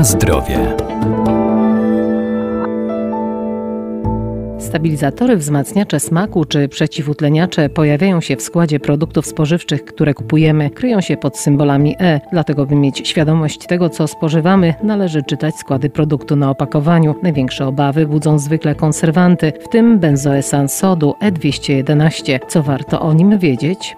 Na zdrowie. Stabilizatory, wzmacniacze smaku czy przeciwutleniacze pojawiają się w składzie produktów spożywczych, które kupujemy, kryją się pod symbolami E. Dlatego, by mieć świadomość tego, co spożywamy, należy czytać składy produktu na opakowaniu. Największe obawy budzą zwykle konserwanty, w tym benzoesan sodu E211. Co warto o nim wiedzieć?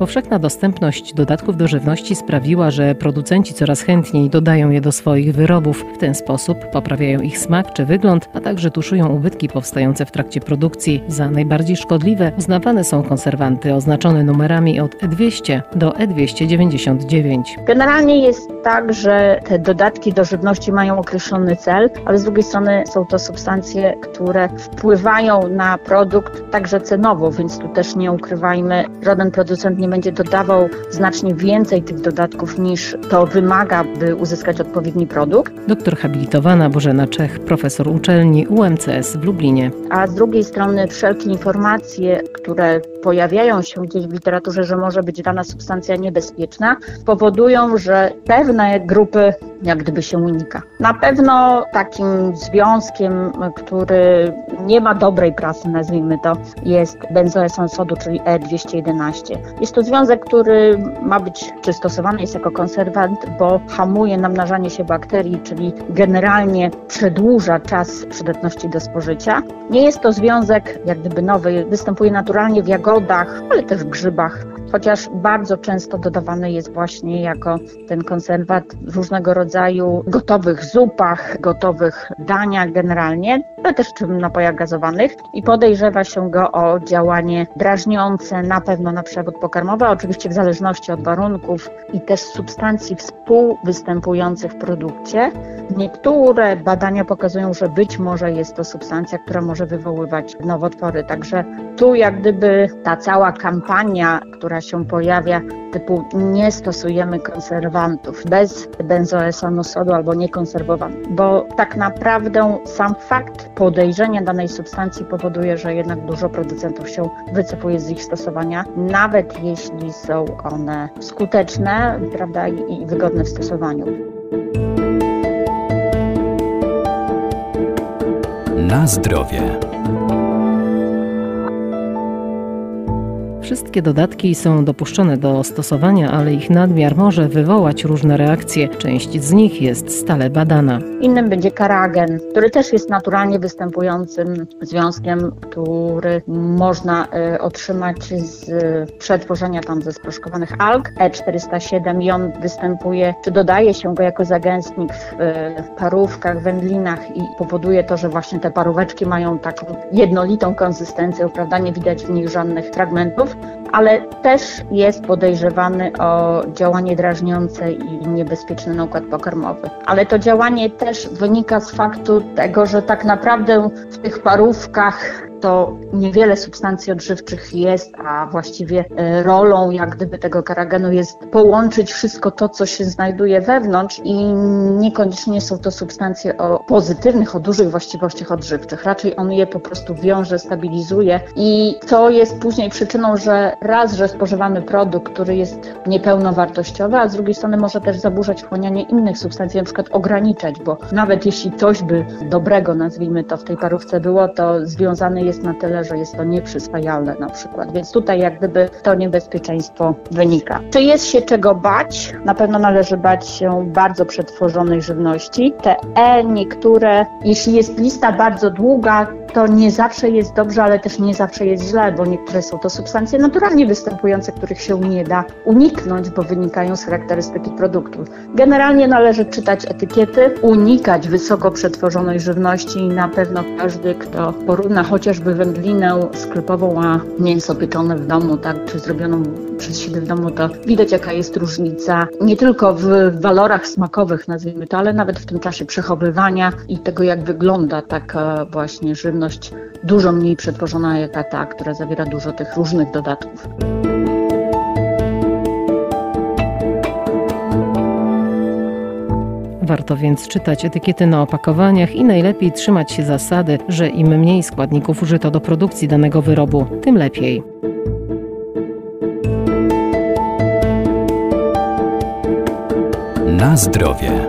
Powszechna dostępność dodatków do żywności sprawiła, że producenci coraz chętniej dodają je do swoich wyrobów. W ten sposób poprawiają ich smak czy wygląd, a także tuszują ubytki powstające w trakcie produkcji. Za najbardziej szkodliwe uznawane są konserwanty oznaczone numerami od E200 do E299. Generalnie jest tak, że te dodatki do żywności mają określony cel, ale z drugiej strony są to substancje, które wpływają na produkt także cenowo, więc tu też nie ukrywajmy, żaden producent nie będzie dodawał znacznie więcej tych dodatków niż to wymaga, by uzyskać odpowiedni produkt. Doktor habilitowana Bożena Czech, profesor uczelni UMCS w Lublinie. A z drugiej strony wszelkie informacje, które pojawiają się gdzieś w literaturze, że może być dana substancja niebezpieczna, powodują, że pewne grupy jak gdyby się unika. Na pewno takim związkiem, który nie ma dobrej prasy, nazwijmy to, jest benzoesan sodu, czyli E211. Jest to związek, który ma być czy stosowany jest jako konserwant, bo hamuje namnażanie się bakterii, czyli generalnie przedłuża czas przydatności do spożycia. Nie jest to związek jak gdyby nowy, występuje naturalnie w jagodach, ale też w grzybach, chociaż bardzo często dodawany jest właśnie jako ten konserwat w różnego rodzaju gotowych zupach, gotowych daniach generalnie, ale też w napojach gazowanych i podejrzewa się go o działanie drażniące, na pewno na przewód pokarmowy, oczywiście w zależności od warunków i też substancji współwystępujących w produkcie. Niektóre badania pokazują, że być może jest to substancja, która może wywoływać nowotwory, także tu jak gdyby ta cała kampania, która się pojawia, typu nie stosujemy konserwantów bez benzoesanu sodu albo niekonserwowany, bo tak naprawdę sam fakt podejrzenia danej substancji powoduje, że jednak dużo producentów się wycofuje z ich stosowania, nawet jeśli są one skuteczne prawda, i wygodne w stosowaniu. Na zdrowie. Wszystkie dodatki są dopuszczone do stosowania, ale ich nadmiar może wywołać różne reakcje. Część z nich jest stale badana. Innym będzie karagen, który też jest naturalnie występującym związkiem, który można y, otrzymać z przetworzenia tam ze sproszkowanych alg E407 i on występuje, czy dodaje się go jako zagęstnik w, w parówkach, wędlinach i powoduje to, że właśnie te paróweczki mają taką jednolitą konsystencję, prawda, nie widać w nich żadnych fragmentów ale też jest podejrzewany o działanie drażniące i niebezpieczny na układ pokarmowy. Ale to działanie też wynika z faktu tego, że tak naprawdę w tych parówkach to niewiele substancji odżywczych jest, a właściwie e, rolą jak gdyby tego karagenu jest połączyć wszystko to, co się znajduje wewnątrz i niekoniecznie są to substancje o pozytywnych, o dużych właściwościach odżywczych. Raczej on je po prostu wiąże, stabilizuje i to jest później przyczyną, że raz, że spożywamy produkt, który jest niepełnowartościowy, a z drugiej strony może też zaburzać wchłanianie innych substancji, na przykład ograniczać, bo nawet jeśli coś by dobrego, nazwijmy to, w tej parówce było, to związane jest jest na tyle, że jest to nieprzyswajalne na przykład. Więc tutaj jak gdyby to niebezpieczeństwo wynika. Czy jest się czego bać? Na pewno należy bać się bardzo przetworzonej żywności. Te E niektóre, jeśli jest lista bardzo długa, to nie zawsze jest dobrze, ale też nie zawsze jest źle, bo niektóre są to substancje naturalnie występujące, których się nie da uniknąć, bo wynikają z charakterystyki produktu. Generalnie należy czytać etykiety, unikać wysoko przetworzonej żywności i na pewno każdy, kto porówna chociażby wędlinę sklepową, a mięso pieczone w domu, tak, czy zrobioną przez siebie w domu, to widać jaka jest różnica nie tylko w walorach smakowych, nazwijmy to, ale nawet w tym czasie przechowywania i tego, jak wygląda taka właśnie żywność dużo mniej przetworzona jak ta, która zawiera dużo tych różnych dodatków. Warto więc czytać etykiety na opakowaniach i najlepiej trzymać się zasady, że im mniej składników użyto do produkcji danego wyrobu, tym lepiej. Na zdrowie.